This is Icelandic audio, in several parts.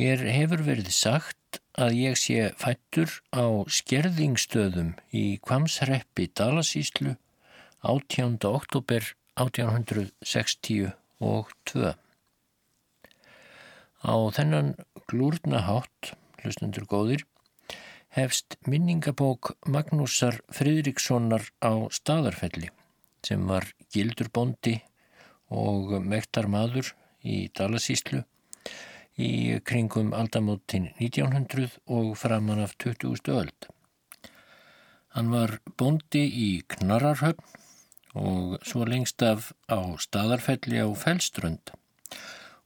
Mér hefur verið sagt að ég sé fættur á skerðingstöðum í Kvamsreppi Dalasíslu 18. oktober 1862. Á þennan glúrna hátt, hlustundur góðir, hefst minningabók Magnúsar Fridrikssonar á staðarfelli sem var gildurbóndi og mektar maður í Dalasíslu í kringum aldamótin 1900 og framann af 20. öld. Hann var bóndi í Knararhöfn og svo lengst af á staðarfelli á Fellströnd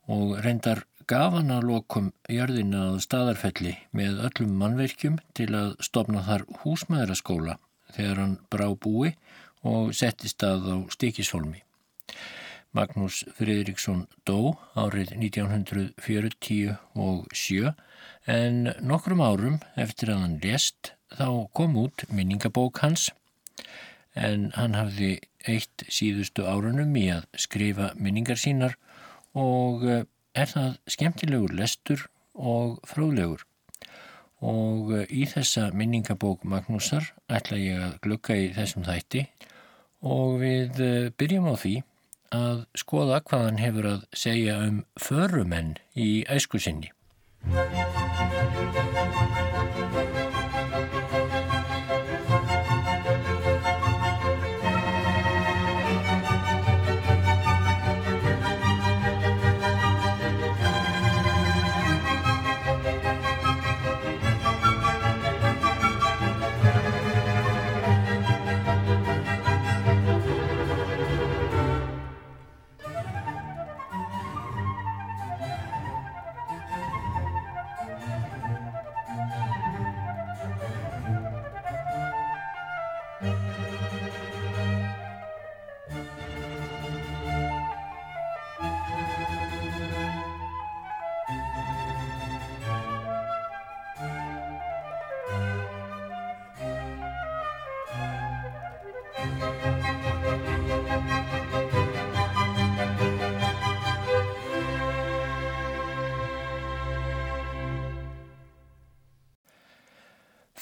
og reyndar gaf hann að lokum jörðina að staðarfelli með öllum mannverkjum til að stopna þar húsmaðuraskóla þegar hann brá búi og setti stað á Stikisholmi. Magnús Friðriksson dó árið 1947 en nokkrum árum eftir að hann lést þá kom út minningabók hans en hann hafði eitt síðustu árunum í að skrifa minningar sínar og eh, er það skemmtilegur lestur og fróðlegur. Og eh, í þessa minningabók Magnúsar ætla ég að glukka í þessum þætti og við eh, byrjum á því að skoða hvað hann hefur að segja um förumenn í æsku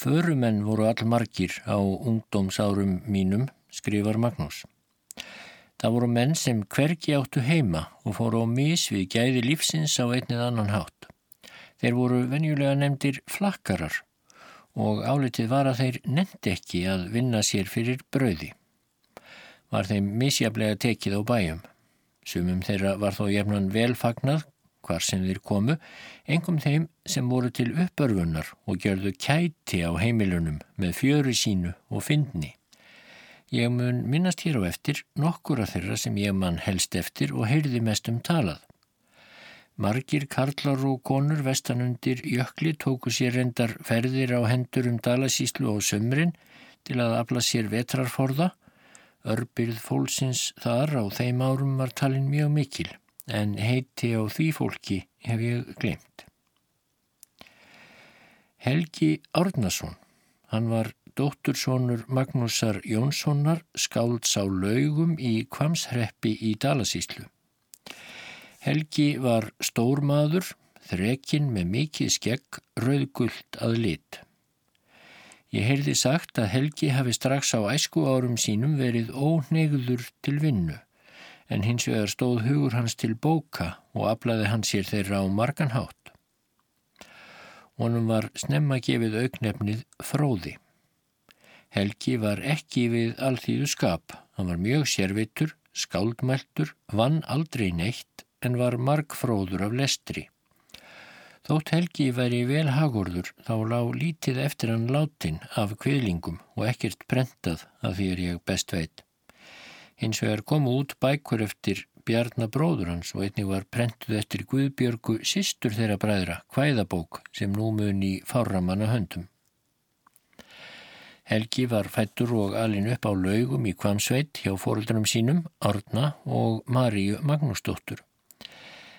Förumenn voru allmargir á ungdómsárum mínum, skrifar Magnús. Það voru menn sem hvergi áttu heima og fóru á mis við gæði lífsins á einnið annan hátt. Þeir voru venjulega nefndir flakkarar og álitið var að þeir nefndi ekki að vinna sér fyrir brauði. Var þeim misjaflega tekið á bæjum. Sumum þeirra var þó jefnan velfagnað hvar sem þeir komu, engum þeim sem voru til uppörfunar og gjörðu kæti á heimilunum með fjöru sínu og fyndni. Ég mun minnast hér á eftir nokkur af þeirra sem ég mann helst eftir og heyrði mest um talað. Margir karlar og konur vestanundir jökli tóku sér reyndar ferðir á hendur um dalasíslu og sömrin til að afla sér vetrarforða. Örbyrð fólksins þar á þeim árum var talin mjög mikil en heiti á því fólki hef ég glemt. Helgi Árnason, hann var dóttursónur Magnúsar Jónssonar skálds á laugum í Kvamshreppi í Dalasíslu. Helgi var stórmaður, þrekinn með mikið skegg, rauðgullt að lit. Ég heyrði sagt að Helgi hafi strax á æsku árum sínum verið ónegður til vinnu en hins vegar stóð hugur hans til bóka og aflaði hans sér þeirra á margan hátt. Honum var snemma gefið auknefnið fróði. Helgi var ekki við allþýðu skap, hann var mjög sérvitur, skáldmæltur, vann aldrei neitt en var margfróður af lestri. Þótt Helgi væri vel hagorður þá lág lítið eftir hann látin af kviðlingum og ekkert brentað að því er ég best veit. Hins vegar komu út bækur eftir Bjarnabróður hans og einnig var prentuð eftir Guðbjörgu sýstur þeirra bræðra, hvæðabók sem nú mun í fáramanna höndum. Helgi var fættur og alin upp á laugum í Kvamsveit hjá fóröldunum sínum, Árna og Maríu Magnúsdóttur.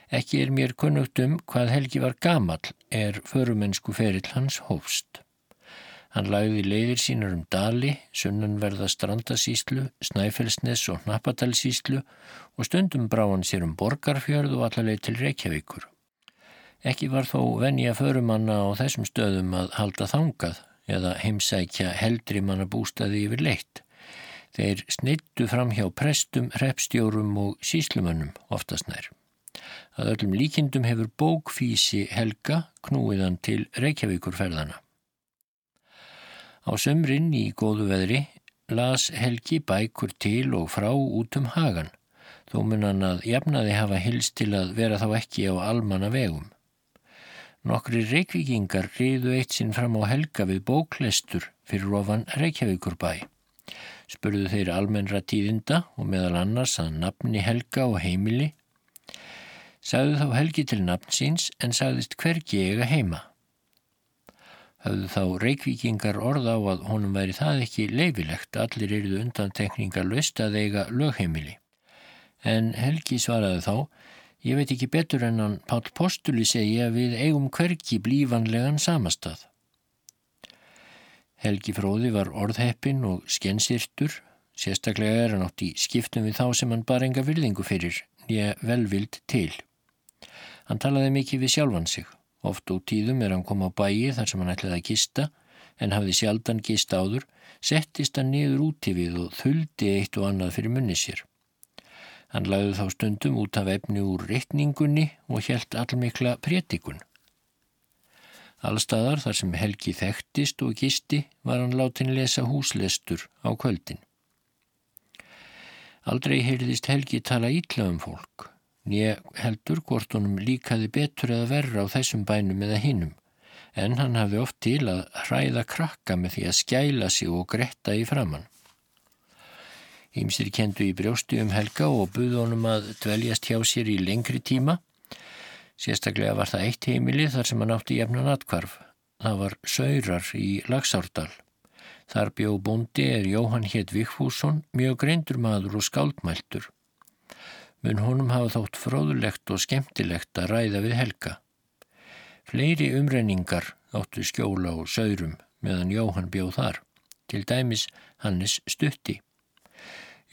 Ekki er mér kunnugt um hvað Helgi var gamal er förumensku ferill hans hófst. Hann lagði leiðir sínar um Dali, sunnanverða Strandasíslu, Snæfellsnes og Nappadalsíslu og stundum brá hann sér um Borgarfjörð og allarleið til Reykjavíkur. Ekki var þó venja förumanna á þessum stöðum að halda þangað eða heimsækja heldri manna bústaði yfir leitt. Þeir snittu fram hjá prestum, repstjórum og síslumönnum oftast nær. Að öllum líkindum hefur bókfísi Helga knúiðan til Reykjavíkurferðana. Á sömrin í góðu veðri las Helgi bækur til og frá út um hagan, þó mun hann að jafnaði hafa hilst til að vera þá ekki á almanna vegum. Nokkri reykvikingar riðu eitt sinn fram á helga við bóklestur fyrir ofan Reykjavíkur bæ. Spurðu þeir almennra tíðinda og meðal annars að nafni helga og heimili. Sagðu þá helgi til nafn síns en sagðist hvergi eiga heima. Hafðu þá reykvikingar orð á að honum væri það ekki leifilegt, allir eruðu undantekningar löst að eiga lögheimili. En Helgi svaraði þá, Ég veit ekki betur en hann Pál Postuli segja við eigum hverki blífanlegan samastað. Helgi Fróði var orðheppin og skensirtur, sérstaklega er hann átt í skiptum við þá sem hann bar enga virðingu fyrir, nýja velvild til. Hann talaði mikið við sjálfan sig, oft og tíðum er hann kom á bæi þar sem hann ætlaði að gista, en hafði sjaldan gist áður, settist hann niður úti við og þuldi eitt og annað fyrir munni sér. Hann lagði þá stundum út af efni úr rittningunni og helt allmikla prétikun. Allstaðar þar sem Helgi þekktist og gisti var hann látin lesa húslestur á kvöldin. Aldrei heyrðist Helgi tala ítla um fólk, nýja heldur hvort honum líkaði betur eða verra á þessum bænum eða hinnum, en hann hafði oft til að hræða krakka með því að skæla sig og gretta í framann. Ímsir kendu í brjósti um helga og buði honum að dveljast hjá sér í lengri tíma. Sérstaklega var það eitt heimili þar sem hann átti jefnan atkvarf. Það var Saurar í Lagsárdal. Þar bjó búndi er Jóhann Hétt Vikfússon, mjög greindur maður og skáldmæltur. Mun honum hafa þótt fróðulegt og skemmtilegt að ræða við helga. Fleiri umrenningar áttu skjóla og saurum meðan Jóhann bjóð þar, til dæmis Hannes Stutti.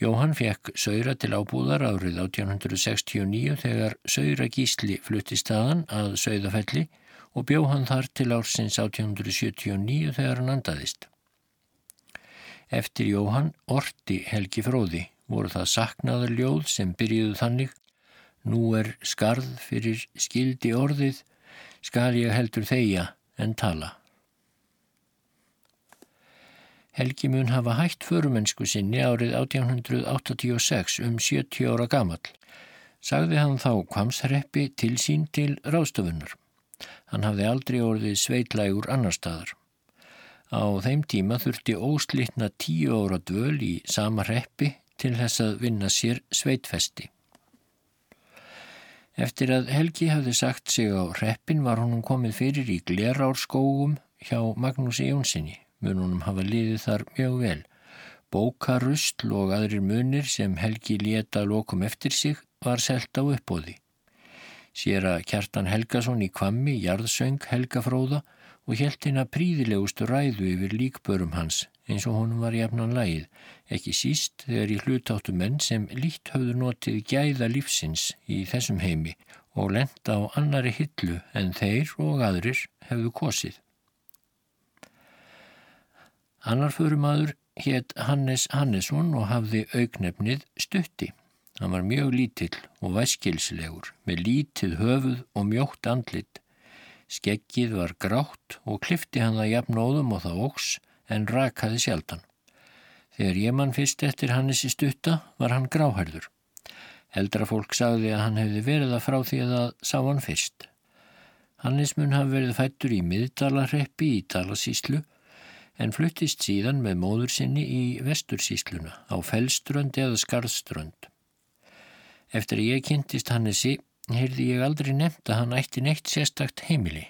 Jóhann fekk Saura til ábúðar árið 1869 þegar Saura Gísli flutti staðan að Sauðafelli og bjó hann þar til ársins 1879 þegar hann andaðist. Eftir Jóhann orti Helgi Fróði voru það saknaður ljóð sem byrjuðu þannig Nú er skarð fyrir skildi orðið, skal ég heldur þeia en tala. Helgi mun hafa hægt förumennsku sinni árið 1886 um 70 ára gamal. Sagði hann þá kvamsreppi til sín til ráðstofunur. Hann hafði aldrei orðið sveitlægur annar staðar. Á þeim tíma þurfti óslitna tíu ára dvöl í sama reppi til þess að vinna sér sveitfesti. Eftir að Helgi hafði sagt sig á reppin var honum komið fyrir í glerárskógum hjá Magnúsi Jónssoni mununum hafa liðið þar mjög vel. Bókarustl og aðrir munir sem Helgi leta lokum eftir sig var selt á uppbóði. Sér að Kjartan Helgason í kvammi jarðsöng Helgafróða og helt hérna príðilegustu ræðu yfir líkbörum hans eins og honum var jafnan lagið, ekki síst þegar í hlutáttu menn sem lít höfðu notið gæða lífsins í þessum heimi og lenda á annari hillu en þeir og aðrir hefðu kosið. Annar förumadur hétt Hannes Hannesson og hafði augnefnið stutti. Hann var mjög lítill og væskilslegur með lítið höfuð og mjótt andlit. Skeggið var grátt og klifti hann það jafnóðum og það óks en rakaði sjaldan. Þegar ég mann fyrst eftir Hannesi stutta var hann gráhærður. Eldra fólk sagði að hann hefði verið að frá því að það sá hann fyrst. Hannes mun hafi verið fættur í miðdalarreppi í Dalasíslu en fluttist síðan með móður sinni í vestursísluna á fellströnd eða skarðströnd. Eftir ég kynntist Hannesi heyrði ég aldrei nefnt að hann ætti neitt sérstakt heimili.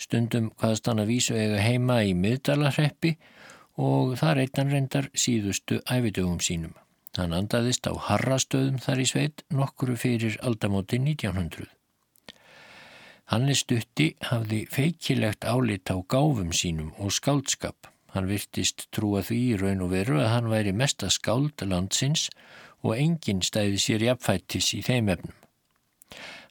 Stundum hvaðst hann að vísu eiga heima í miðdalarreppi og þar eittan reyndar síðustu æfidögum sínum. Hann andaðist á harrastöðum þar í sveit nokkuru fyrir aldamóti 1900. Hannes Stutti hafði feikilegt álit á gáfum sínum og skáldskap. Hann virtist trúa því í raun og veru að hann væri mesta skáld landsins og enginn stæði sér jafnfættis í þeim efnum.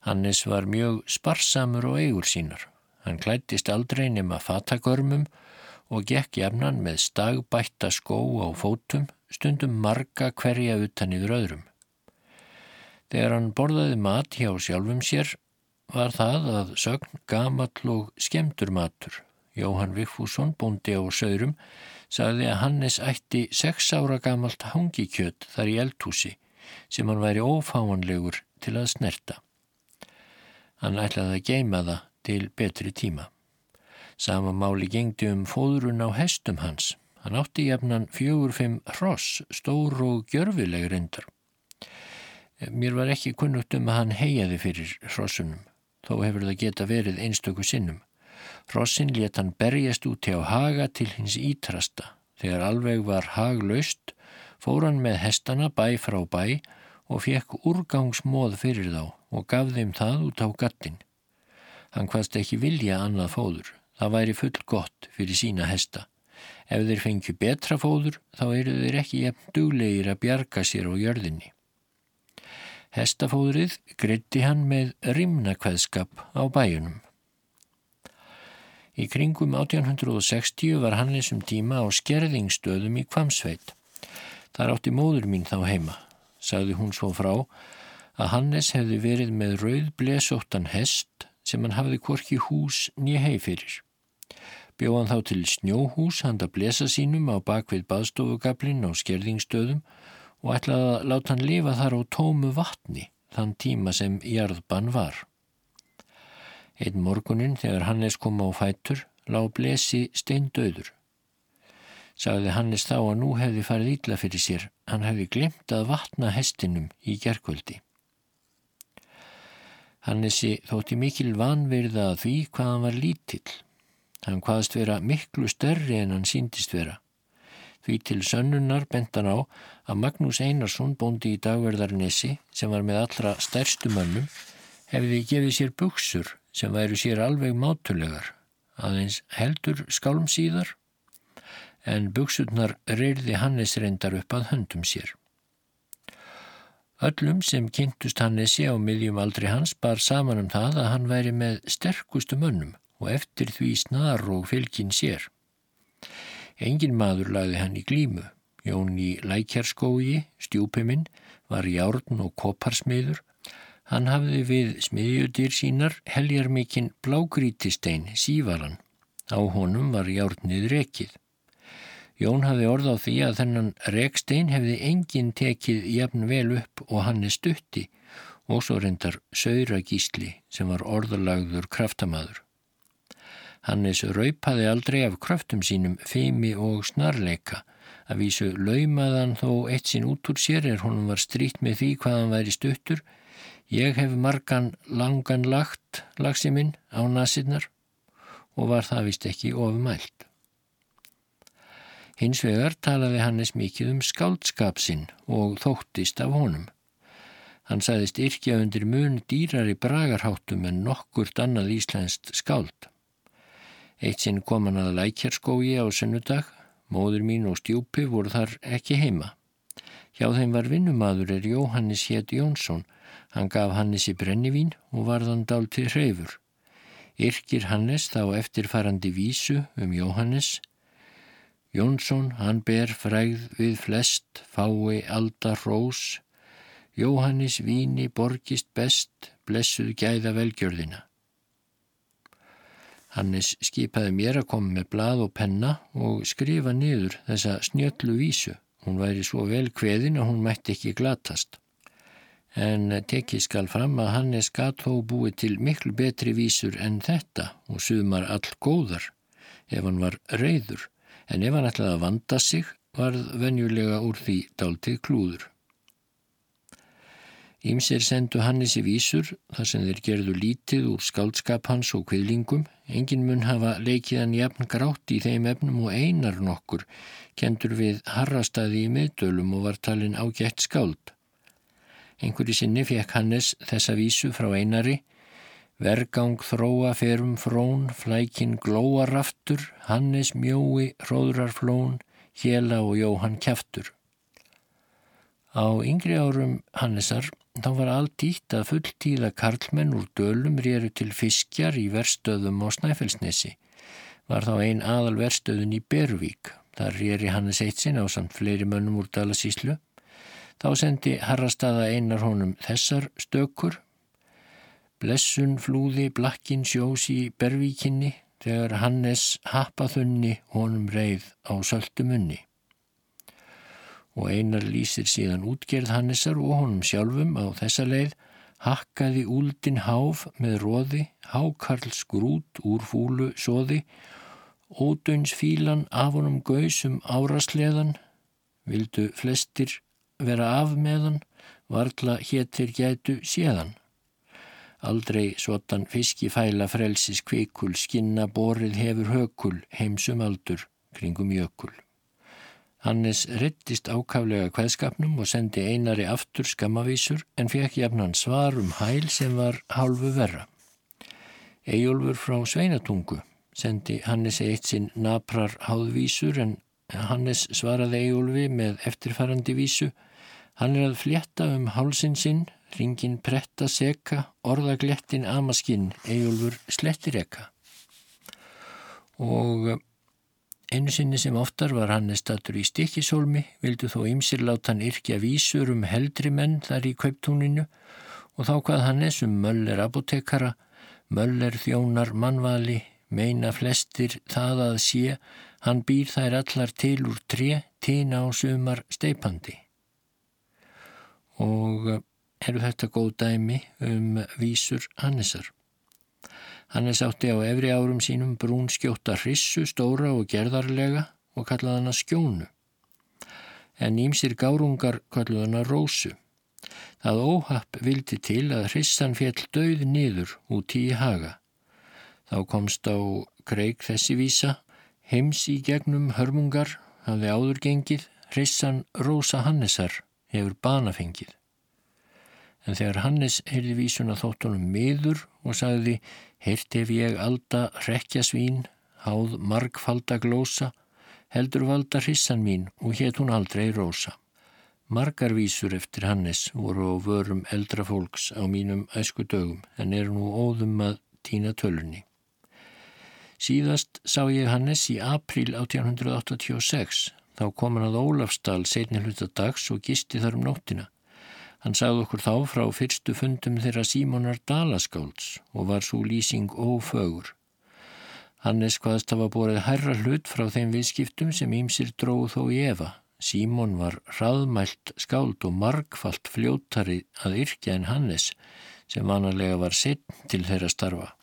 Hannes var mjög sparsamur og eigur sínar. Hann klættist aldrei nema fatakörmum og gekk jafnan með stagbætta skó á fótum, stundum marga hverja utan yfir öðrum. Þegar hann borðaði mat hjá sjálfum sér var það að sögn gamall og skemdur matur. Jóhann Vigfússon, bóndi á Saurum, sagði að Hannes ætti sex ára gamalt hangikjöt þar í eldhúsi sem hann væri ófáanlegur til að snerta. Hann ætlaði að geima það til betri tíma. Sama máli gengdi um fóðrun á hestum hans. Hann átti jafnan fjögur-fimm hross, stór og gjörfileg reyndar. Mér var ekki kunnugt um að hann heiaði fyrir hrossunum, þó hefur það geta verið einstöku sinnum. Hrossin let hann berjast út hjá haga til hins ítrasta. Þegar alveg var haglaust, fór hann með hestana bæ frá bæ og fekk úrgangsmóð fyrir þá og gaf þeim það út á gattin. Hann hvaðst ekki vilja annað fóður. Það væri full gott fyrir sína hesta. Ef þeir fengju betra fóður þá eru þeir ekki jefn duglegir að bjarga sér á jörðinni. Hestafóðrið gritti hann með rimnakveðskap á bæjunum. Í kringum 1860 var Hannesum tíma á skerðingstöðum í Kvamsveit. Þar átti móður mín þá heima. Sagði hún svo frá að Hannes hefði verið með rauð blesóttan hest sem hann hafði korki hús nýja hei fyrir. Bjóð hann þá til snjóhús handa blesa sínum á bakvið baðstofugablin á skerðingstöðum og ætlaði að láta hann lifa þar á tómu vatni þann tíma sem jarðbann var. Einn morgunin þegar Hannes kom á fætur lág blesi steindauður. Sagði Hannes þá að nú hefði farið ítla fyrir sér, hann hefði glemt að vatna hestinum í gerkvöldi. Hannesi þótti mikil vanverða að því hvað hann var lítill. Hann hvaðst vera miklu störri en hann síndist vera. Því til sönnunar bentan á að Magnús Einarsson bóndi í dagverðarnesi sem var með allra stærstu mönnum hefði gefið sér buksur sem væru sér alveg mátulegar aðeins heldur skálum síðar en buksurnar reyrði Hannes reyndar upp að höndum sér. Öllum sem kynntust Hannesi á miðjum aldri hans bar saman um það að hann væri með sterkustu mönnum og eftir því snar og fylgin sér. Engin maður lagði hann í glímu. Jón í lækjarskói, stjúpiminn, var járn og koparsmiður. Hann hafði við smiðjudir sínar heljar mikinn blágrítistein, sívalan. Á honum var járnið rekið. Jón hafði orð á því að þennan rekstein hefði enginn tekið jafn vel upp og hann er stutti og svo reyndar Sauragísli sem var orðalagður kraftamaður. Hannes raupaði aldrei af kraftum sínum feimi og snarleika að vísu laumaðan þó eitt sinn út úr sér er honum var strít með því hvað hann væri stuttur. Ég hef margan langan lagt, lagsi minn, á nasinnar og var það vist ekki ofumælt. Hins vegar talaði Hannes mikið um skáldskap sinn og þóttist af honum. Hann sagðist yrkja undir mun dýrar í bragarháttum en nokkurt annað íslenskt skáld. Eitt sinn kom hann að lækjarskógi á sunnudag, móður mín og stjúpi voru þar ekki heima. Hjá þeim var vinnumadur er Jóhannes Hétt Jónsson, hann gaf Hannes í brennivín og varðan dál til hreyfur. Yrkir Hannes þá eftirfarandi vísu um Jóhannes, Jónsson, hann ber fræð við flest, fái aldar rós, Jóhannis víni borgist best, blessuð gæða velgjörðina. Hannes skipaði mér að koma með blað og penna og skrifa niður þessa snjöllu vísu. Hún væri svo vel kveðin að hún mætti ekki glatast. En tekið skal fram að Hannes gatt þó búið til miklu betri vísur en þetta og suðmar all góðar ef hann var reyður en ef hann ætlaði að vanda sig varð venjulega úr því dáltið klúður. Ímser sendu Hannes í vísur þar sem þeir gerðu lítið úr skáldskap hans og kviðlingum. Engin mun hafa leikið hann jafn grátt í þeim efnum og einar nokkur kendur við harrastæði í miðdölum og var talin ágætt skáld. Einhverju sinni fekk Hannes þessa vísu frá einari Vergang þróa ferum frón, flækin glóar aftur, Hannes mjói, hróðrar flón, Hjela og Jóhann kæftur. Á yngri árum Hannesar þá var allt ítt að fulltíða karlmenn úr dölum rýru til fiskjar í verstöðum á Snæfellsnesi. Var þá ein aðal verstöðun í Bervík. Þar rýri Hannes Eitsin á samt fleiri mönnum úr Dalasíslu. Þá sendi Harrastaða einar honum þessar stökur. Blessun flúði blakkin sjós í Bervíkinni þegar Hannes happaþunni honum reið á söldumunni og einar lýsir síðan útgerð Hannesar og honum sjálfum á þessa leið hakkaði úldin háf með róði, hákarls grút úr fúlu sóði, ódöns fílan af honum gausum árasleðan, vildu flestir vera af meðan, varla héttir gætu séðan. Aldrei svotan fiski fæla frelsis kvikul, skinna borið hefur hökul, heimsum aldur kringum jökul. Hannes rettist ákaflega hvaðskapnum og sendi einari aftur skamavísur en fekk jafnan svar um hæl sem var hálfu verra. Ejólfur frá Sveinatungu sendi Hannes eitt sinn naprar háðvísur en Hannes svaraði Ejólfi með eftirfarandi vísu. Hann er að flétta um hálsin sinn, ringin pretta seka, orðaglettin amaskinn, Ejólfur slettir eka. Og Einu sinni sem oftar var Hannes statur í stikisólmi, vildu þó ymsir láta hann yrkja vísur um heldri menn þar í kauptúninu og þá hvað Hannes um möller apotekara, möller þjónar mannvali, meina flestir það að sé, hann býr þær allar til úr tre, tína á sumar steipandi. Og eh, eru þetta góð dæmi um vísur Hannesar. Hannes átti á efri árum sínum brún skjóta hrissu, stóra og gerðarlega og kallaði hana skjónu. En ímsir gárungar kallaði hana rósu. Það óhapp vildi til að hrissan fjell döið niður út í haga. Þá komst á kreik þessi vísa, heims í gegnum hörmungar, hafði áður gengið, hrissan Rósa Hannesar hefur banafengið. En þegar Hannes heyrði vísuna þóttunum miður og sagði Hirt ef ég alda rekja svín, háð margfalda glósa, heldur valda hrissan mín og hétt hún aldrei rosa. Margar vísur eftir Hannes voru á vörum eldra fólks á mínum æsku dögum en er nú óðum að týna tölunni. Síðast sá ég Hannes í april 1886. Þá kom hann að Ólafsdal setni hlutadags og gisti þar um nóttina. Hann sagði okkur þá frá fyrstu fundum þeirra Símonar Dalaskálds og var svo lýsing ófögur. Hannes hvaðst hafa borið herra hlut frá þeim viðskiptum sem ímsir dróð þó í Eva. Símon var hraðmælt skáld og margfalt fljóttari að yrkja en Hannes sem vanalega var setn til þeirra starfa.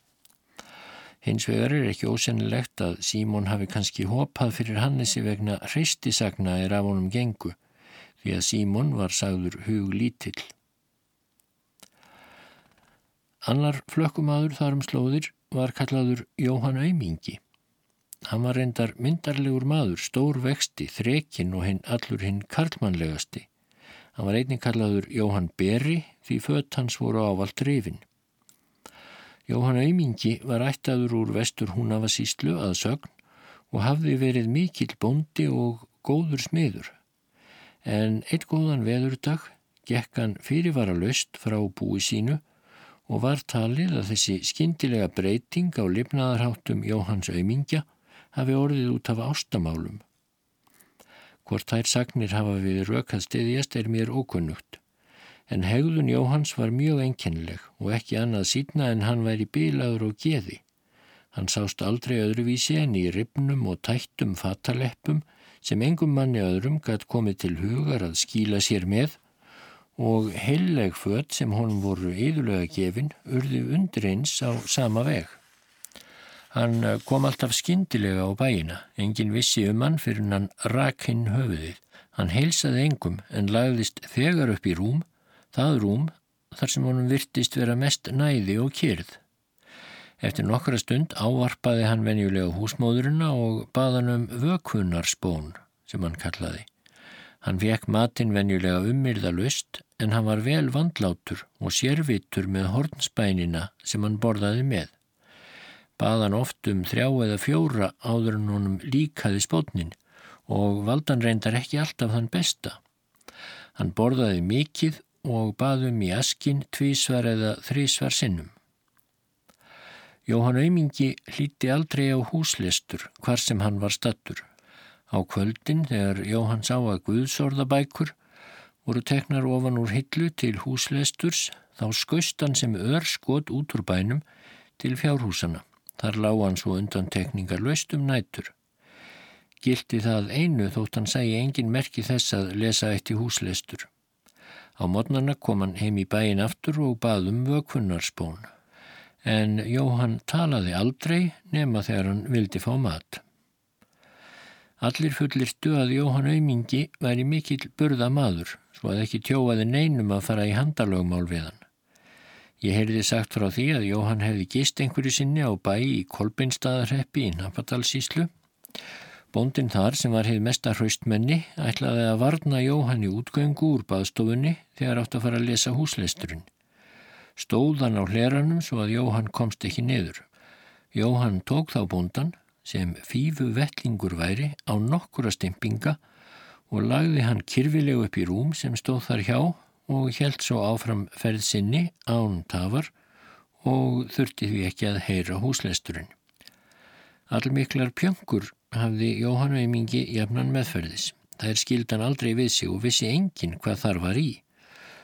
Hins vegar er ekki ósennilegt að Símon hafi kannski hopað fyrir Hannesi vegna hreistisagna er af honum gengu því að Símon var sagður hug lítill. Annar flökkumadur þar um slóðir var kallaður Jóhann Aumingi. Hann var reyndar myndarlegur maður, stór vexti, þrekinn og hinn allur hinn karlmannlegasti. Hann var einnig kallaður Jóhann Berri því fött hans voru ávalt reyfin. Jóhann Aumingi var ættaður úr vestur húnafasíslu að sögn og hafði verið mikill bondi og góður smiður en eitt góðan veðurdag gekk hann fyrirvara löst frá búi sínu og var talið að þessi skindilega breyting á lifnaðarháttum Jóhanns Aumingja hafi orðið út af ástamálum. Hvort þær sagnir hafa við rökað stiðjast er mér ókunnugt, en hegðun Jóhanns var mjög enkennileg og ekki annað sína en hann væri bilaður og geði. Hann sást aldrei öðruvísi en í ribnum og tættum fataleppum sem engum manni öðrum gætt komið til hugar að skíla sér með og heilleg fött sem honum voru yðurlega gefin urði undir eins á sama veg. Hann eh, kom alltaf skindilega á bæina, engin vissi um hann fyrir hann rakinn höfuðið. Hann heilsaði engum en lagðist þegar upp í rúm, það rúm þar sem honum virtist vera mest næði og kyrð. Eftir nokkra stund ávarpaði hann venjulega húsmóðurina og baðan um vökunarspón sem hann kallaði. Hann vekk matinn venjulega ummyrða lust en hann var vel vandlátur og sérvitur með hornspænina sem hann borðaði með. Baðan oft um þrjá eða fjóra áður en honum líkaði spótnin og valdan reyndar ekki alltaf þann besta. Hann borðaði mikið og baðum í askin tvísvar eða þrísvar sinnum. Jóhann Aumingi hlíti aldrei á húslestur hvar sem hann var stattur. Á kvöldin þegar Jóhann sá að Guðsorðabækur voru teknar ofan úr hillu til húslesturs þá skaust hann sem ör skot út úr bænum til fjárhúsana. Þar lág hann svo undan tekningar löst um nætur. Gildi það einu þótt hann sæi engin merki þess að lesa eitt í húslestur. Á modnarna kom hann heim í bæin aftur og baðum vökfunnarspón. En Jóhann talaði aldrei nema þegar hann vildi fá mat. Allir fullirtu að Jóhann Aumingi væri mikill burða maður, svo að ekki tjóaði neinum að fara í handalögmál við hann. Ég heyrði sagt frá því að Jóhann hefði gist einhverju sinni á bæ í Kolbeinstaðarheppi í Napadalsíslu. Bóndin þar sem var heið mesta hraustmenni ætlaði að varna Jóhann í útgöngu úr baðstofunni þegar átt að fara að lesa húsleisturinn. Stóðan á hleranum svo að Jóhann komst ekki niður. Jóhann tók þá bóndan sem fífu vellingur væri á nokkura stimpinga og lagði hann kyrfilegu upp í rúm sem stóð þar hjá og held svo áfram ferð sinni án tafar og þurfti því ekki að heyra húsleisturinn. Allmiklar pjöngur hafði Jóhann Veimingi jafnan meðferðis. Það er skildan aldrei við sig og vissi engin hvað þar var í.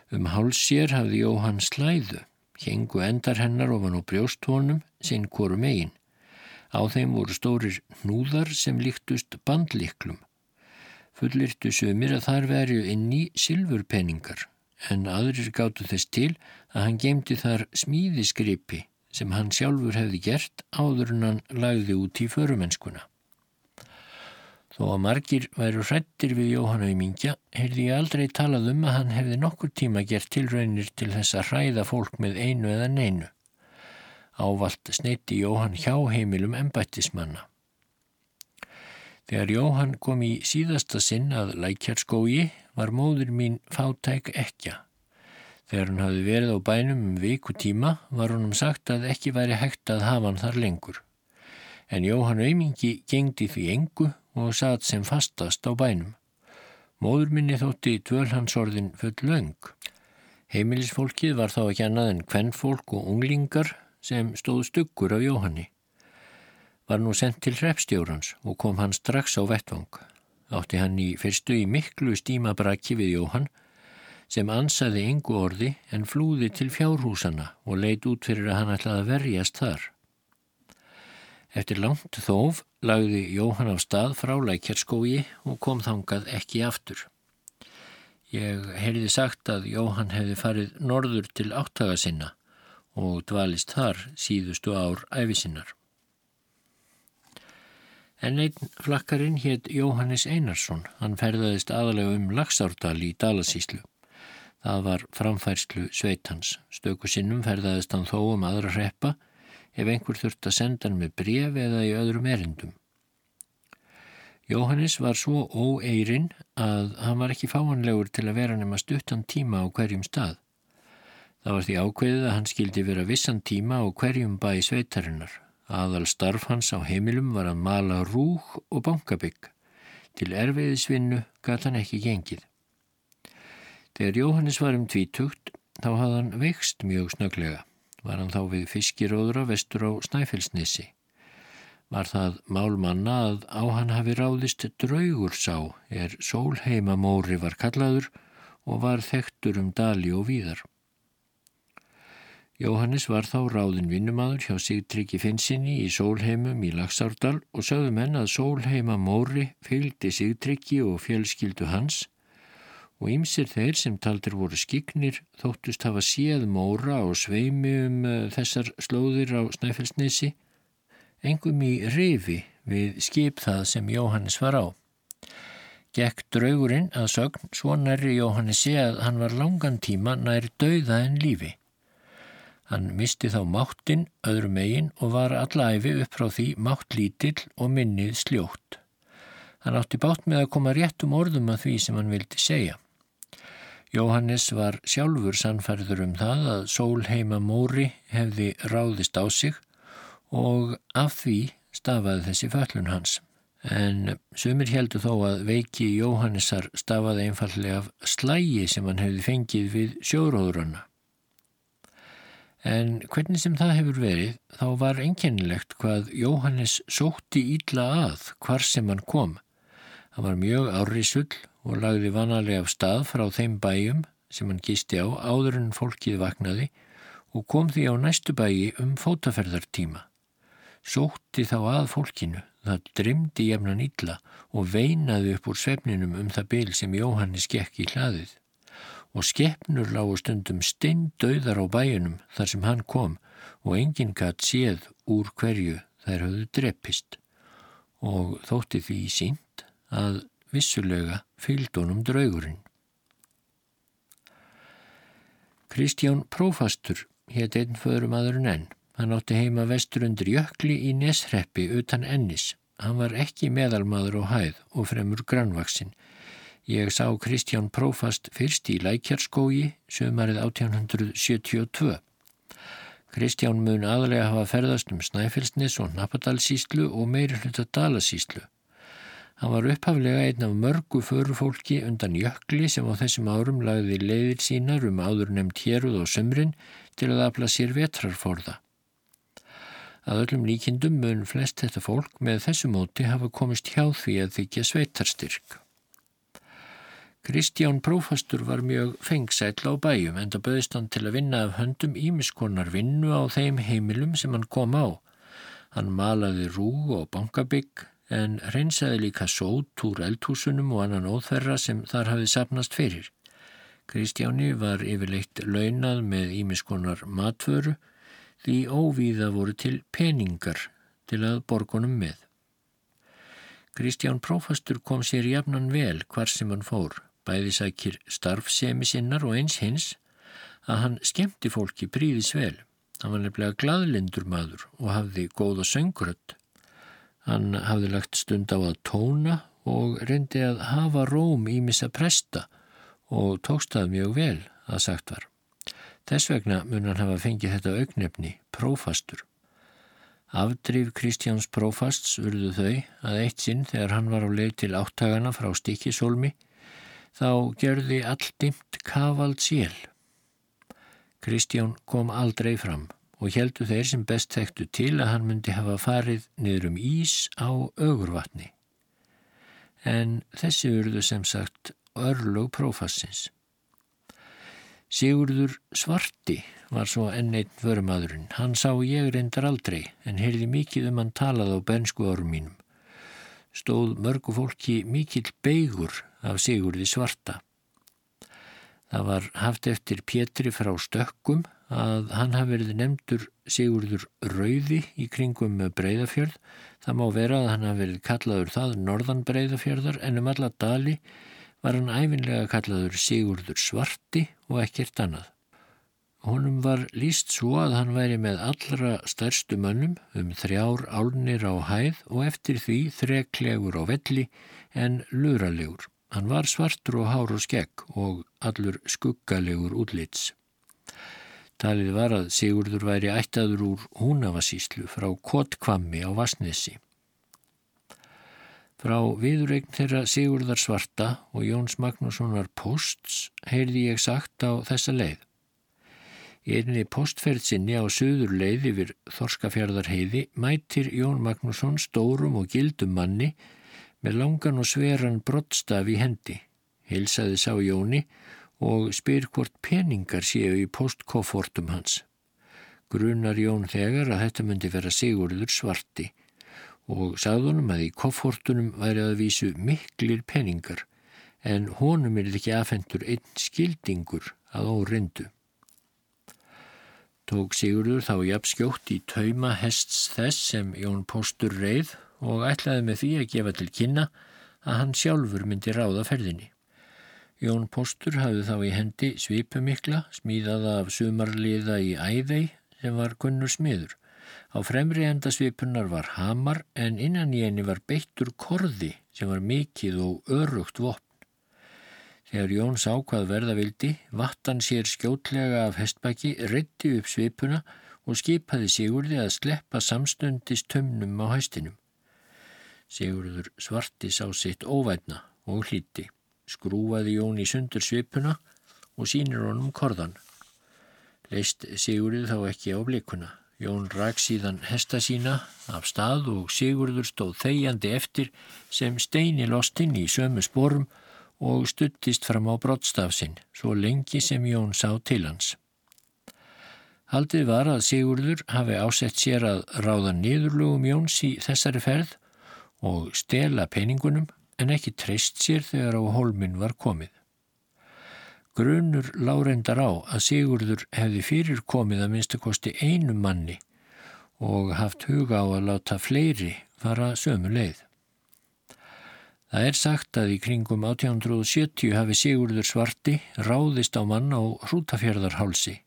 Um hálsér hafði Jóhann slæðu, hengu endar hennar ofan á brjóstónum sinn korum eigin. Á þeim voru stórir hnúðar sem líktust bandliklum. Fullirtu sömur að þar verju inn í silfurpenningar en aðrir gáttu þess til að hann gemdi þar smíðiskripi sem hann sjálfur hefði gert áður en hann lagði út í förumennskuna. Þó að margir væru hrættir við Jóhann Auðmingja heyrði ég aldrei talað um að hann hefði nokkur tíma gert tilraunir til þess að hræða fólk með einu eða neinu. Ávalt sneiti Jóhann hjá heimilum embættismanna. Þegar Jóhann kom í síðasta sinn að lækjarskói var móður mín fátæk ekja. Þegar hann hafði verið á bænum um viku tíma var honum sagt að ekki væri hægt að hafa hann þar lengur. En Jóhann Aumingi gengdi því engu og satt sem fastast á bænum. Móður minni þótti dvölhansorðin full löng. Heimilisfólkið var þá ekki annað en kvennfólk og unglingar sem stóðu stuggur af Jóhanni var nú sendt til hreppstjórans og kom hann strax á vettvang. Átti hann í fyrstu í miklu stímabrakki við Jóhann sem ansaði yngu orði en flúði til fjárhúsana og leit út fyrir að hann ætlaði að verjast þar. Eftir langt þóf lagði Jóhann á stað frá lækjarskói og kom þangað ekki aftur. Ég heyrði sagt að Jóhann hefði farið norður til áttaga sinna og dvalist þar síðustu ár æfisinnar. En einn flakkarinn hétt Jóhannes Einarsson. Hann ferðaðist aðalega um Laxárdal í Dalasíslu. Það var framfærslu sveitans. Stöku sinnum ferðaðist hann þó um aðra reppa ef einhver þurft að senda hann með bref eða í öðrum erindum. Jóhannes var svo óeirinn að hann var ekki fáanlegur til að vera nema stuttan tíma á hverjum stað. Það var því ákveðið að hann skildi vera vissan tíma á hverjum bæ sveitarinnar. Aðal starf hans á heimilum var að mala rúg og bankabygg. Til erfiðisvinnu gæti hann ekki gengið. Þegar Jóhannes var um tvítugt þá hafði hann veikst mjög snöglega. Var hann þá við fiskiróðra vestur á Snæfellsnissi. Var það málmanna að á hann hafi ráðist draugur sá er sólheimamóri var kallaður og var þektur um dali og víðar. Jóhannes var þá ráðin vinnumadur hjá Sigtryggi Finnsinni í Sólheimum í Lagsárdal og sögðu menn að Sólheima Móri fylgdi Sigtryggi og fjölskyldu hans og ymsir þeir sem taldir voru skiknir þóttust hafa séð Móra og sveimi um uh, þessar slóðir á Snæfellsnesi, engum í rifi við skip það sem Jóhannes var á. Gekk draugurinn að sögn svo nærri Jóhannes sé að hann var langan tíma nær dauða en lífi. Hann misti þá máttinn öðru megin og var allæfi upp frá því mátt lítill og minnið sljótt. Hann átti bátt með að koma réttum orðum að því sem hann vildi segja. Jóhannes var sjálfur sannferður um það að sólheima móri hefði ráðist á sig og af því stafaði þessi föllun hans. En sumir heldur þó að veiki Jóhannesar stafaði einfallega af slægi sem hann hefði fengið við sjóróðurana. En hvernig sem það hefur verið, þá var einkennilegt hvað Jóhannes sótti ídla að hvar sem hann kom. Hann var mjög árrisull og lagði vanalega af stað frá þeim bæjum sem hann gisti á áður en fólkið vaknaði og kom því á næstu bæji um fótaferðartíma. Sótti þá að fólkinu, það drymdi jefnan ídla og veinaði upp úr svefninum um það byl sem Jóhannes gekk í hlaðið og skeppnur lágu stundum steindauðar á bæjunum þar sem hann kom og enginn gatt séð úr hverju þær höfðu dreppist og þótti því sínt að vissulega fylgdónum draugurinn. Kristján Prófastur hétt einn föðrum aður en enn. Hann átti heima vestur undir jökli í Nesreppi utan ennis. Hann var ekki meðalmaður á hæð og fremur grannvaksinn Ég sá Kristján Prófast fyrst í Lækjarskógi sömarið 1872. Kristján mun aðlega hafa ferðast um Snæfellsnes og Napadalsíslu og meiri hluta Dalasíslu. Hann var upphaflega einn af mörgu förufólki undan jökli sem á þessum árum lagði leiðir sínar um áður nefnd héruð og sömrin til að afla sér vetrarforða. Að öllum líkindum mun flest þetta fólk með þessu móti hafa komist hjá því að þykja sveitarstyrk. Kristján Prófastur var mjög fengsætla á bæjum en það böðist hann til að vinna af höndum ímiskonar vinnu á þeim heimilum sem hann kom á. Hann malaði rú og bankabygg en reynsaði líka sót úr eldhúsunum og annan óþverra sem þar hafið sapnast fyrir. Kristjáni var yfirleitt launað með ímiskonar matvöru því óvíða voru til peningar til að borgunum með. Kristján Prófastur kom sér jafnan vel hvar sem hann fór bæði sækir starfsemi sinnar og eins hins að hann skemmti fólki príðis vel. Hann var nefnilega gladlindur maður og hafði góða sönguröld. Hann hafði lagt stund á að tóna og reyndi að hafa róm í missa presta og tókst það mjög vel að sagt var. Þess vegna mun hann hafa fengið þetta augnefni, prófastur. Afdrif Kristjáns prófasts urðu þau að eitt sinn þegar hann var á leið til áttagana frá Stikisólmi þá gerði alldimt kavald sél. Kristján kom aldrei fram og heldu þeir sem best þekktu til að hann myndi hafa farið niður um ís á augurvatni. En þessi urðu sem sagt örlug prófassins. Sigurður Svarti var svo enn einn vörumadurinn. Hann sá ég reyndar aldrei en heyrði mikið um hann talað á bensku árum mínum. Stóð mörgu fólki mikill beigur af Sigurði Svarta. Það var haft eftir Pétri frá Stökkum að hann hafi verið nefndur Sigurður Rauði í kringum Breiðafjörð. Það má vera að hann hafi verið kallaður það Norðan Breiðafjörðar en um alla dali var hann æfinlega kallaður Sigurður Svarti og ekkert annað. Honum var líst svo að hann væri með allra stærstu mönnum um þrjár álnir á hæð og eftir því þreklegur á velli en luralegur. Hann var svartur og hár og skegg og allur skuggalegur útlits. Talið var að Sigurður væri ættaður úr húnavasíslu frá Kotkvammi á Vasnesi. Frá viðregn þeirra Sigurðar Svarta og Jóns Magnússonar Posts heyrði ég sagt á þessa leið. Í einni postferð sinni á söður leið yfir Þorskafjörðarheiði mætir Jón Magnússon stórum og gildum manni með langan og sveran brottstaf í hendi. Hilsaði sá Jóni og spyr hvort peningar séu í postkoffortum hans. Grunar Jón þegar að þetta myndi vera Sigurður svarti og sagðunum að í koffortunum væri að vísu miklir peningar en honum er ekki afhendur einn skildingur að órindu. Tók Sigurður þá jafnskjótt í tauma hests þess sem Jón Póstur reið og ætlaði með því að gefa til kynna að hann sjálfur myndi ráða ferðinni. Jón Póstur hafði þá í hendi svipumikla, smíðaða af sumarliða í æðei sem var gunnur smiður. Á fremri enda svipunar var hamar en innan í henni var beittur korði sem var mikið og örugt vopn. Þegar Jón sá hvað verða vildi, vattan sér skjótlega af hestbæki, reytti upp svipuna og skipaði Sigurði að sleppa samstundist tömnum á hæstinum. Sigurður svarti sá sitt óvætna og hlíti, skrúaði Jón í sundur svipuna og sínir honum korðan. Leist Sigurður þá ekki á blikuna. Jón rak síðan hesta sína af stað og Sigurður stóð þegjandi eftir sem steini lostinn í sömu sporum og stuttist fram á brottstafsinn, svo lengi sem Jón sá til hans. Haldið var að Sigurður hafi ásett sér að ráða niðurlugum Jóns í þessari ferð og stela peningunum en ekki treyst sér þegar á holmin var komið. Grunur láreindar á að Sigurður hefði fyrir komið að minnstakosti einu manni og haft huga á að láta fleiri fara sömu leið. Það er sagt að í kringum 1870 hafi Sigurður svarti ráðist á mann á hrútafjörðarhálsi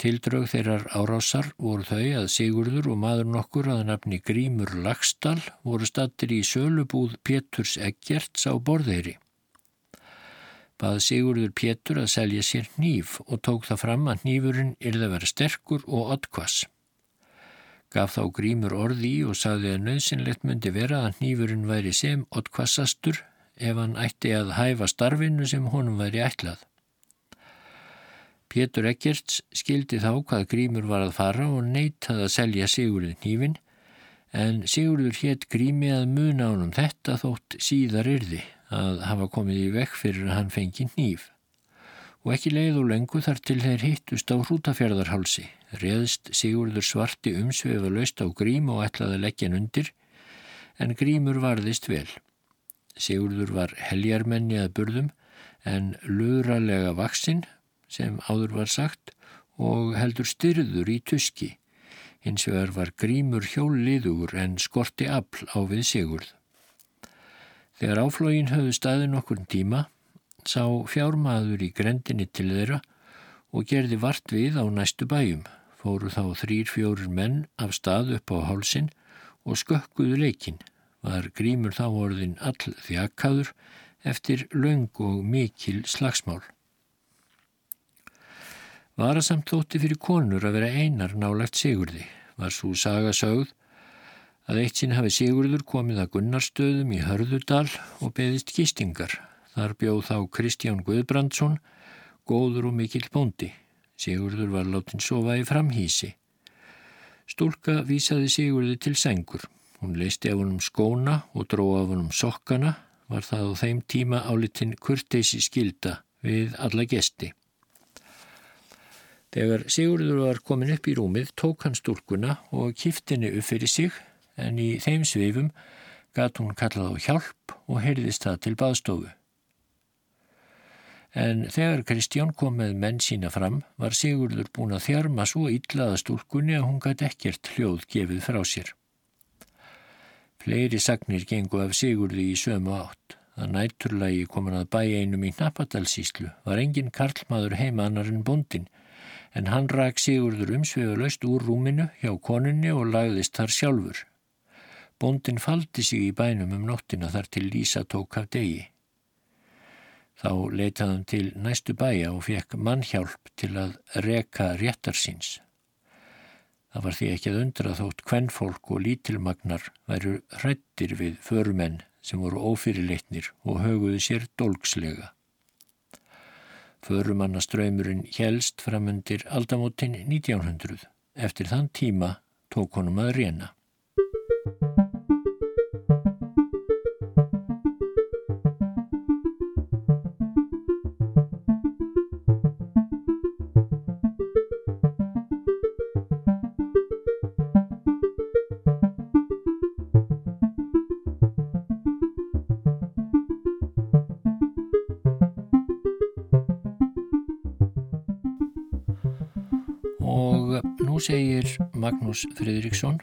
Tildrög þeirrar árásar voru þau að Sigurður og maður nokkur að nafni Grímur Lagstall voru stattir í sölubúð Péturs Eggerts á borðeiri. Bað Sigurður Pétur að selja sér nýf og tók það fram að nýfurinn yrði að vera sterkur og oddkvass. Gaf þá Grímur orði í og sagði að nöðsynlegt myndi vera að nýfurinn væri sem oddkvassastur ef hann ætti að hæfa starfinu sem honum væri ætlað. Pétur Eggerts skildi þá hvað Grímur var að fara og neytaði að selja Sigurður nýfin en Sigurður hétt Grími að muna ánum þetta þótt síðar yrði að hafa komið í vekk fyrir að hann fengi nýf. Og ekki leið og lengu þar til þeir hittust á hrútafjörðarhálsi. Reðst Sigurður svarti umsvefa löst á Grím og ætlaði að leggja hann undir en Grímur varðist vel. Sigurður var heljarmenni að burðum en luralega vaksinn sem áður var sagt og heldur styrður í tuski. Hins vegar var grímur hjólliður en skorti afl á við sigurð. Þegar áflógin höfðu staðin okkur tíma sá fjármaður í grendinni til þeirra og gerði vart við á næstu bæjum. Fóru þá þrýr fjórir menn af stað upp á hálsin og skökkuðu leikin. Var grímur þá orðin all þjakaður eftir laung og mikil slagsmál. Varasamt þótti fyrir konur að vera einar nálagt Sigurði. Var svo saga sögð að eitt sinn hafi Sigurður komið að Gunnarstöðum í Hörðudal og beðist gistingar. Þar bjóð þá Kristján Guðbrandsson, góður og mikill bóndi. Sigurður var látin sofa í framhísi. Stúlka vísaði Sigurði til sengur. Hún leisti af honum skóna og dró af honum sokkana, var það á þeim tíma álitinn kurteysi skilda við alla gesti. Þegar Sigurður var komin upp í rúmið tók hann stúlkuna og kiftinni upp fyrir sig en í þeim sveifum gatt hún kallað á hjálp og heyrðist það til baðstofu. En þegar Kristján kom með menn sína fram var Sigurður búin að þjarma svo illaða stúlkunni að hún gæti ekkert hljóð gefið frá sér. Fleiri sagnir gengu af Sigurði í sömu átt. Að nætturlægi komin að bæ einum í Napadalsíslu var engin karlmaður heima annar en bondin en hann rak Sigurður umsveguleust úr rúminu hjá konunni og lagðist þar sjálfur. Bondin faldi sig í bænum um nóttina þar til Lísa tók af degi. Þá leitaði hann til næstu bæja og fekk mannhjálp til að reka réttar síns. Það var því ekki að undra þótt kvennfólk og lítilmagnar væru hrættir við förumenn sem voru ófyrirleitnir og höguðu sér dolgslega. Förumannaströymurinn helst framundir aldamótin 1900. Eftir þann tíma tók honum að reyna. Segir Magnús Fridriksson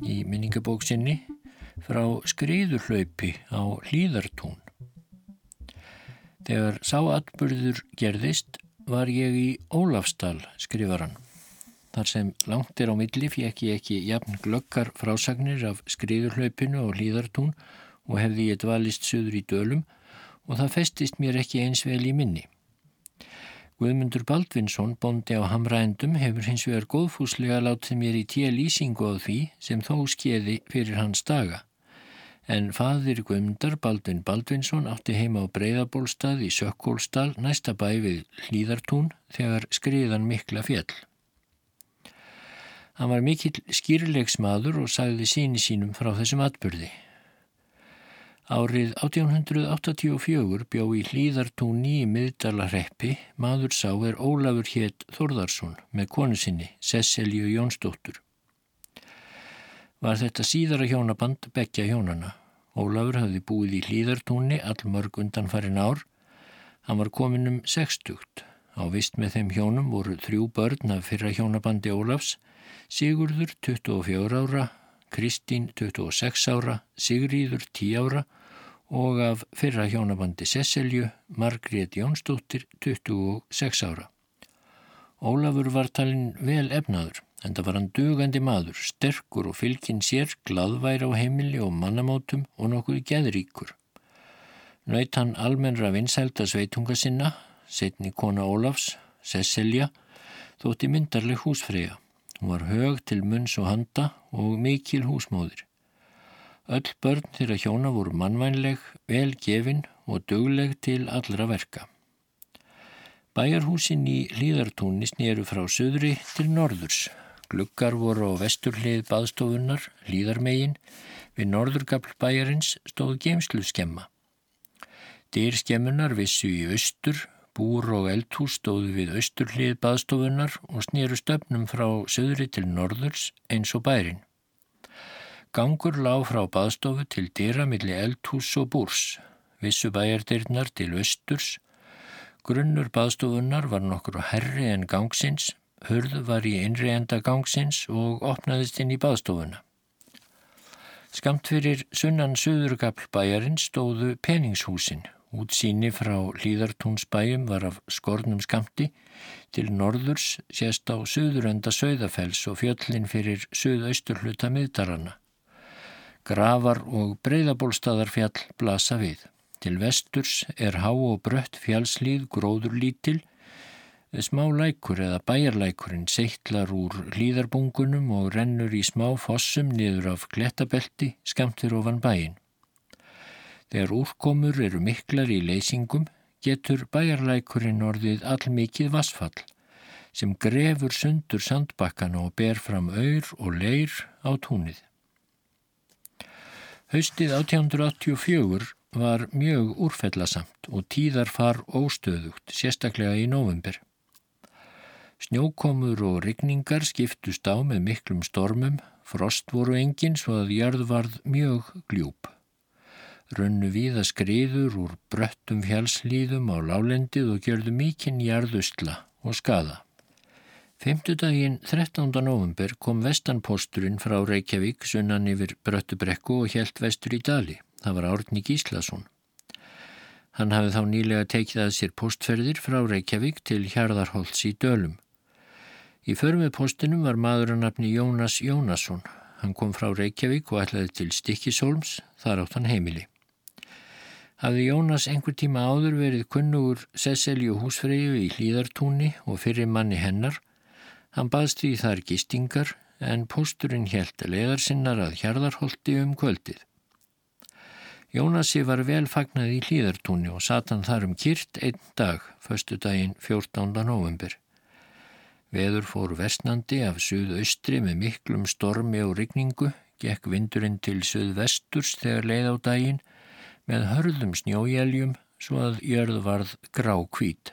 í minningabóksinni frá skriðurhlaupi á hlýðartún. Þegar sáatburður gerðist var ég í Ólafstal skrifaran. Þar sem langt er á milli fekk ég ekki jafn glöggar frásagnir af skriðurhlaupinu og hlýðartún og hefði ég dvalist söður í dölum og það festist mér ekki eins vel í minni. Guðmundur Baldvinsson, bondi á Hamrændum, hefur hins vegar góðfúslega látið mér í tíu lýsingu á því sem þó skeiði fyrir hans daga. en fadir Guðmundar Baldvin Baldvinsson átti heima á Breiðabólstað í Sökkólstall næsta bæ við Hlýðartún þegar skriðan mikla fjell. Hann var mikill skýrleiksmaður og sagði síni sínum frá þessum atbyrði. Árið 1884 bjó í hlýðartúni í miðdalarreppi maður sá er Ólafur hétt Þorðarsson með konu sinni, Cecilju Jónsdóttur. Var þetta síðara hjónaband begja hjónana. Ólafur hafði búið í hlýðartúni allmörg undan farin ár. Hann var komin um sextugt. Á vist með þeim hjónum voru þrjú börn af fyrra hjónabandi Ólafs, Sigurður 24 ára, Kristín 26 ára, Sigríður 10 ára og af fyrra hjónabandi Sesselju, Margrét Jónsdóttir, 26 ára. Ólafur var talin vel efnaður, en það var hann dugandi maður, sterkur og fylgin sér, gladvær á heimili og mannamótum og nokkuð geðríkur. Naut hann almennra vinsælda sveitunga sinna, setni kona Ólafs, Sesselja, þótti myndarleg húsfreyja. Hún var hög til munns og handa og mikil húsmóðir. Öll börn þeirra hjóna voru mannvænleg, vel gefin og dögleg til allra verka. Bæjarhúsin í hlýðartúni snýru frá söðri til norðurs. Gluggar voru á vesturlið baðstofunnar, hlýðarmegin, við norðurgapl bæjarins stóð geimslu skemma. Dyr skemmunar vissu í austur, búr og eldhús stóðu við austurlið baðstofunnar og snýru stöfnum frá söðri til norðurs eins og bærin. Gangur lág frá baðstofu til dýra millir eldhús og búrs, vissu bæjardirnar til östurs. Grunnur baðstofunnar var nokkur herri en gangsins, hörð var í innri enda gangsins og opnaðist inn í baðstofuna. Skamt fyrir sunnan söðurgapl bæjarinn stóðu peningshúsin. Útsýni frá hlýðartúnsbæjum var af skornum skamti til norðurs sést á söðurenda söðafells og fjöllin fyrir söðausturhluta miðdarana. Grafar og breyðabólstaðarfjall blasa við. Til vesturs er há og brött fjallslíð gróður lítil. Smá lækur eða bæjarlækurinn seittlar úr hlýðarbungunum og rennur í smá fossum niður af glettabelti skamtir ofan bæin. Þegar úrkomur eru miklar í leysingum getur bæjarlækurinn orðið allmikið vassfall sem grefur sundur sandbakkana og ber fram auður og leir á túnið. Haustið 1884 var mjög úrfellasamt og tíðar far óstöðugt, sérstaklega í november. Snjókomur og rigningar skiptust á með miklum stormum, frost voru engin svo að jörð varð mjög gljúp. Rönnu viða skriður úr bröttum fjálslýðum á lálendið og gjörðu mikinn jarðustla og skada. Femtudaginn 13. november kom vestanposturinn frá Reykjavík sunnan yfir Bröttubrekku og helt vestur í Dali. Það var Árni Gíslason. Hann hafði þá nýlega tekið að sér postferðir frá Reykjavík til Hjarðarholts í Dölum. Í förmið postinum var maður að nafni Jónas Jónasson. Hann kom frá Reykjavík og ætlaði til Stikkisólms, þar átt hann heimili. Hafði Jónas einhver tíma áður verið kunnugur Sesselju húsfreyju í Hlýðartúni og fyrir manni hennar Hann baðst því þar gistingar en pósturinn helt leðarsinnar að hjarðarholti um kvöldið. Jónasi var vel fagnað í hlýðartúni og satan þar um kyrt einn dag, förstu daginn 14. november. Veður fór vestnandi af suðaustri með miklum stormi og rigningu, gekk vindurinn til suðvesturs þegar leið á daginn með hörðum snjójæljum svo að jörð varð grá kvít.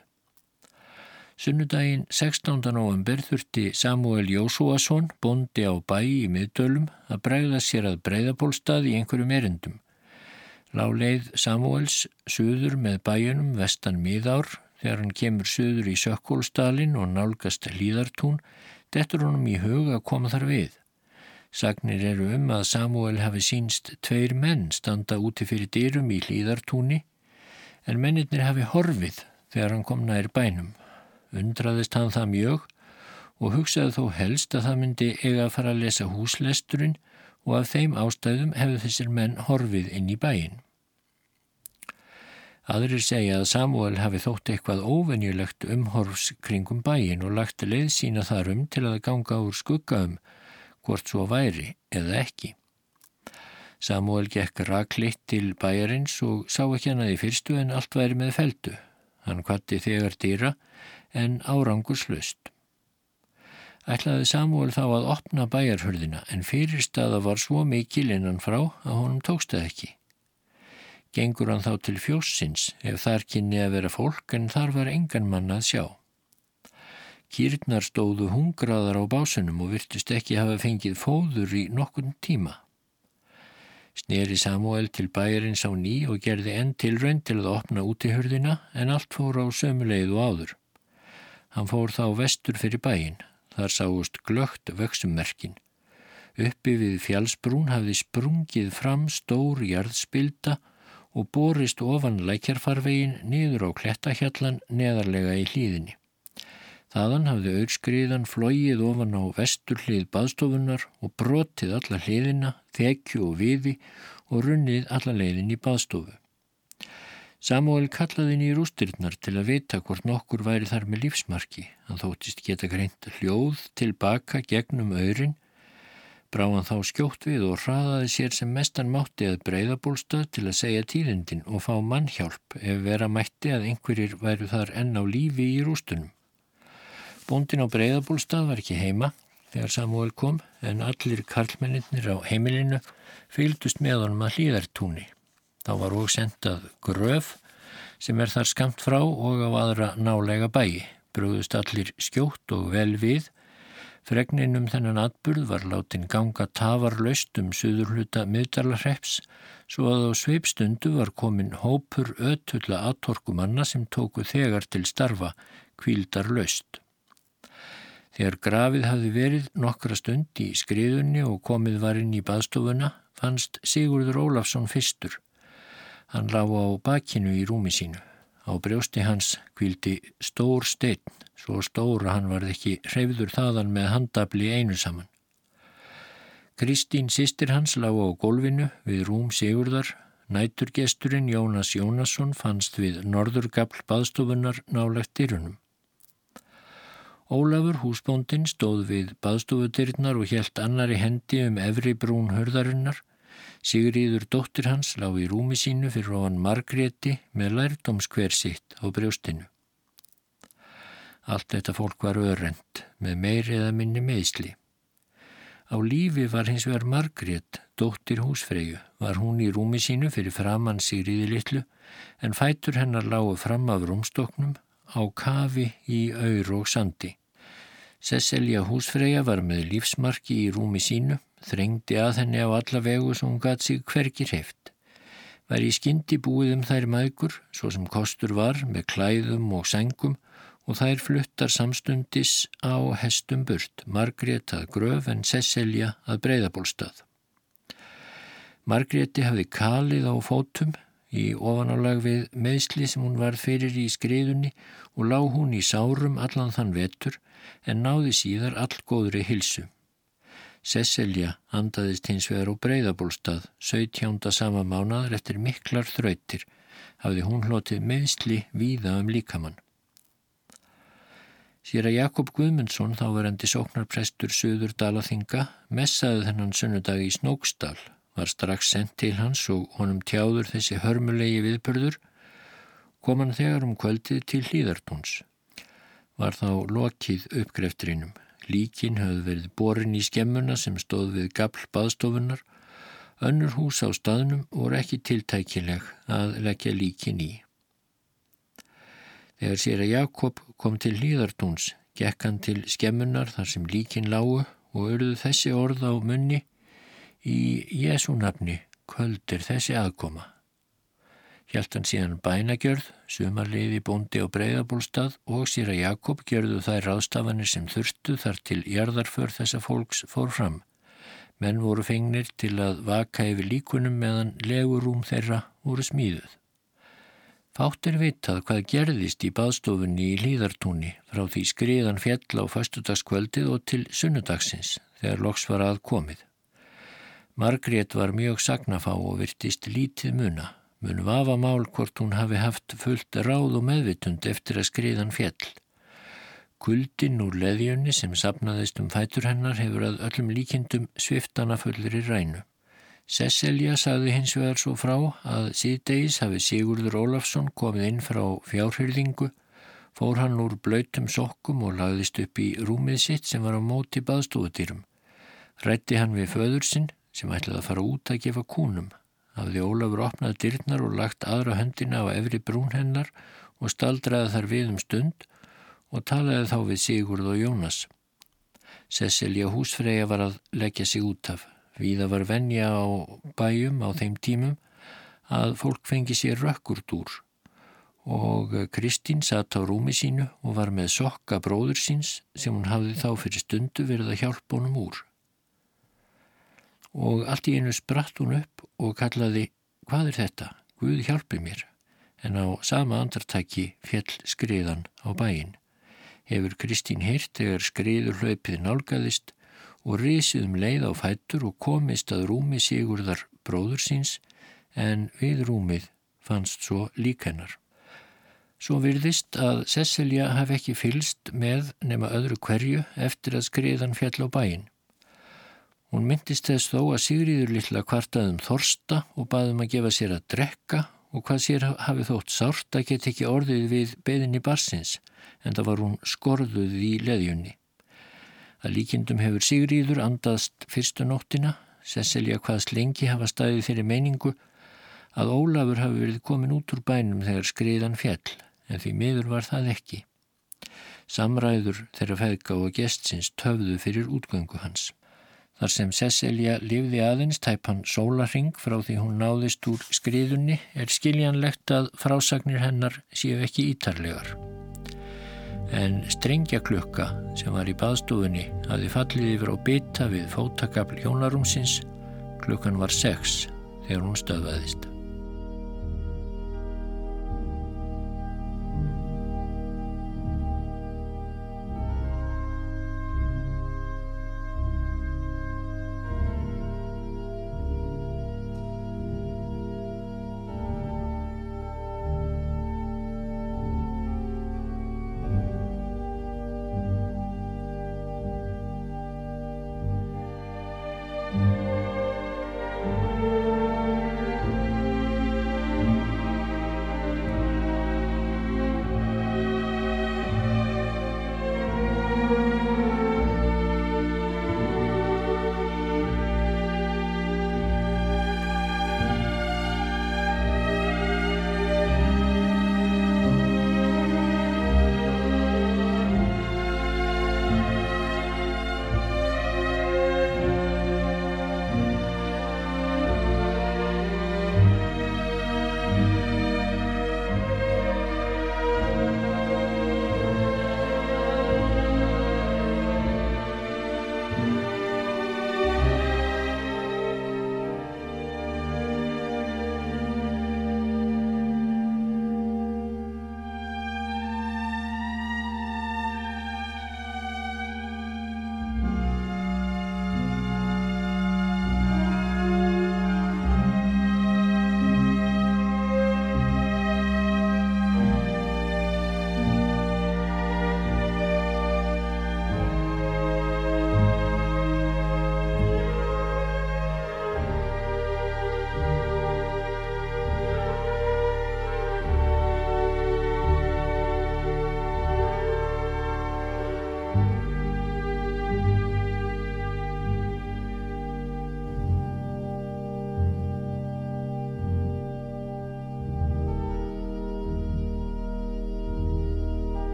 Sunnudaginn 16. november þurfti Samuel Jósúasson, bondi á bæ í miðdölum, að bregða sér að breyðabólstað í einhverjum erindum. Láleið Samuels suður með bæjunum vestan miðár þegar hann kemur suður í Sökkólstalin og nálgast hlýðartún, dettur honum í hug að koma þar við. Sagnir eru um að Samuel hafi sínst tveir menn standa úti fyrir dyrum í hlýðartúni en mennirnir hafi horfið þegar hann kom nær bænum undraðist hann það mjög og hugsaði þó helst að það myndi eiga að fara að lesa húslesturinn og af þeim ástæðum hefðu þessir menn horfið inn í bæin. Aðrir segja að Samuel hafi þótt eitthvað óvenjulegt umhorfs kringum bæin og lagt leið sína þar um til að ganga úr skuggaum hvort svo væri eða ekki. Samuel gekk raklitt til bæjarins og sá ekki hann að í fyrstu en allt væri með feldu. Hann kvatti þegar dýra en árangur slust. Ætlaði Samuel þá að opna bæjarhörðina en fyrirstaða var svo mikil innan frá að honum tókst það ekki. Gengur hann þá til fjóssins ef þar kynni að vera fólk en þar var engan mann að sjá. Kýrnar stóðu hungraðar á básunum og virtust ekki hafa fengið fóður í nokkun tíma. Sneri Samuel til bæjarins á ný og gerði enn til raun til að opna út í hörðina en allt fór á sömuleið og áður. Hann fór þá vestur fyrir bæin. Þar sáust glögt vöksummerkin. Uppi við fjálsbrún hafði sprungið fram stór jarðspilda og borist ofan lækjarfarvegin niður á klettahjallan neðarlega í hlýðinni. Þaðan hafði auðskriðan flóið ofan á vestur hlið baðstofunar og brotið alla hliðina, þekju og viði og runnið alla leiðin í baðstofu. Samuel kallaði inn í rústirnar til að vita hvort nokkur væri þar með lífsmarki. Hann þóttist geta greint hljóð tilbaka gegnum öyrin, bráðan þá skjótt við og hraðaði sér sem mestan mátti að breyðabólstað til að segja tíðindin og fá mannhjálp ef vera mætti að einhverjir væru þar enn á lífi í rústunum. Bóndin á Breiðabólstað var ekki heima þegar Samuel kom en allir karlmenninir á heimilinu fylgdust með honum að hlýðartúni. Þá var og sendað gröf sem er þar skamt frá og á aðra nálega bæi. Brúðust allir skjótt og vel við. Fregninum þennan atburð var látin ganga tafarlaust um suðurluta miðdarlarreps svo að á sveipstundu var komin hópur ötulla aðtorkumanna sem tóku þegar til starfa kvíldarlaust. Þegar grafið hafði verið nokkra stund í skriðunni og komið var inn í baðstofuna fannst Sigurður Ólafsson fyrstur. Hann lág á bakinu í rúmi sínu. Á brjósti hans kvildi stór stein, svo stóra hann varð ekki hreyfður þaðan með handabli einu saman. Kristín sýstir hans lág á gólfinu við rúm Sigurðar. Næturgesturinn Jónas Jónasson fannst við norðurgafl baðstofunar nálegt dyrunum. Ólafur húsbóndin stóð við baðstofudirnar og helt annari hendi um efri brún hörðarinnar. Sigriður dóttir hans lág í rúmi sínu fyrir ofan Margreti með lærdomskver sitt á brjóstinu. Allt þetta fólk var öðrend með meiri eða minni meðsli. Á lífi var hins vegar Margret, dóttir húsfreyju, var hún í rúmi sínu fyrir framann Sigriði litlu en fætur hennar lágu fram af rúmstoknum á kafi í auður og sandi. Cecilia húsfreyja var með lífsmarki í rúmi sínu, þrengdi að henni á alla vegu sem hún gæti sig hverkir heft. Var í skyndi búið um þær maðgur, svo sem kostur var, með klæðum og sengum og þær fluttar samstundis á hestum burt, Margrét að gröf en Cecilia að breyðabólstað. Margréti hafði kalið á fótum í ofanálag við meðsli sem hún var fyrir í skriðunni og lág hún í sárum allan þann vetur en náði síðar all góðri hilsu. Cecilia andaðist hins vegar á breyðabólstað, 17. sama mánaður eftir miklar þrautir, hafði hún hlotið meðsli víða um líkamann. Sýra Jakob Guðmundsson, þá verandi sóknarprestur Suður Dalaþinga, messaði þennan sunnudag í Snóksdal, var strax sendt til hans og honum tjáður þessi hörmulegi viðbörður, kom hann þegar um kvöldið til hlýðartóns var þá lokið uppgreftrinum. Líkin höfðu verið borin í skemmuna sem stóð við gafl baðstofunar. Önnur hús á staðnum voru ekki tiltækileg að leggja líkin í. Þegar sér að Jakob kom til hlýðartóns, gekk hann til skemmunar þar sem líkin lágu og örðu þessi orð á munni í Jésu nafni, kvöldir þessi aðkoma. Hjælt hann síðan bænagjörð, sumarliði bóndi á breyðabólstað og síra Jakob gjörðu þær ráðstafanir sem þurftu þar til jarðarför þessa fólks fór fram. Menn voru fengnir til að vaka yfir líkunum meðan legurúm þeirra voru smíðuð. Fátt er vitað hvað gerðist í baðstofunni í Líðartúni frá því skriðan fjall á fastudagskvöldið og til sunnudagsins þegar loks var aðkomið. Margrét var mjög sagnafá og virtist lítið muna mun vafa mál hvort hún hafi haft fullt ráð og meðvitund eftir að skriðan fjell. Kuldin úr leðjunni sem sapnaðist um fætur hennar hefur að öllum líkindum sviftana fullir í rænu. Sesselja sagði hins vegar svo frá að síðdeis hafi Sigurður Ólafsson komið inn frá fjárhyrðingu, fór hann úr blöytum sokkum og lagðist upp í rúmið sitt sem var á móti baðstofutýrum. Rætti hann við föður sinn sem ætlaði að fara út að gefa kúnum. Hafði Ólafur opnað dyrnar og lagt aðra höndina á efri brún hennar og staldraði þar við um stund og talaði þá við Sigurð og Jónas. Sesselja húsfreyja var að leggja sig út af. Víða var venja á bæjum á þeim tímum að fólk fengi sér rökkurt úr og Kristín satt á rúmi sínu og var með sokka bróður síns sem hún hafði þá fyrir stundu verið að hjálpa honum úr. Og allt í einu spratt hún upp og kallaði hvað er þetta? Guð hjálpi mér. En á sama andartæki fjell skriðan á bæin. Hefur Kristín heyrt þegar skriður hlaupið nálgæðist og risið um leið á fættur og komist að rúmi Sigurðar bróður síns en við rúmið fannst svo líkennar. Svo virðist að Cecilia hafi ekki fylst með nema öðru hverju eftir að skriðan fjall á bæin. Hún myndist þess þó að Sigriður lilla kvartaðum þorsta og baðum að gefa sér að drekka og hvað sér hafi þótt sárt að geta ekki orðið við beðinni barsins en það var hún skorðuð í leðjunni. Að líkindum hefur Sigríður andaðst fyrstu nóttina, Cecilia hvaðs lengi hafa staðið fyrir meiningu að Ólafur hafi verið komin út úr bænum þegar skriðan fjall, en því miður var það ekki. Samræður þeirra feðga og gestsins töfðu fyrir útgöngu hans. Þar sem Cecilia lifði aðeins tæpan sólaring frá því hún náðist úr skriðunni er skiljanlegt að frásagnir hennar séu ekki ítarlegar en strengjaklukka sem var í baðstofunni hafi fallið yfir á bytta við fótakabl hjónarúmsins klukkan var sex þegar hún stöðvaðist.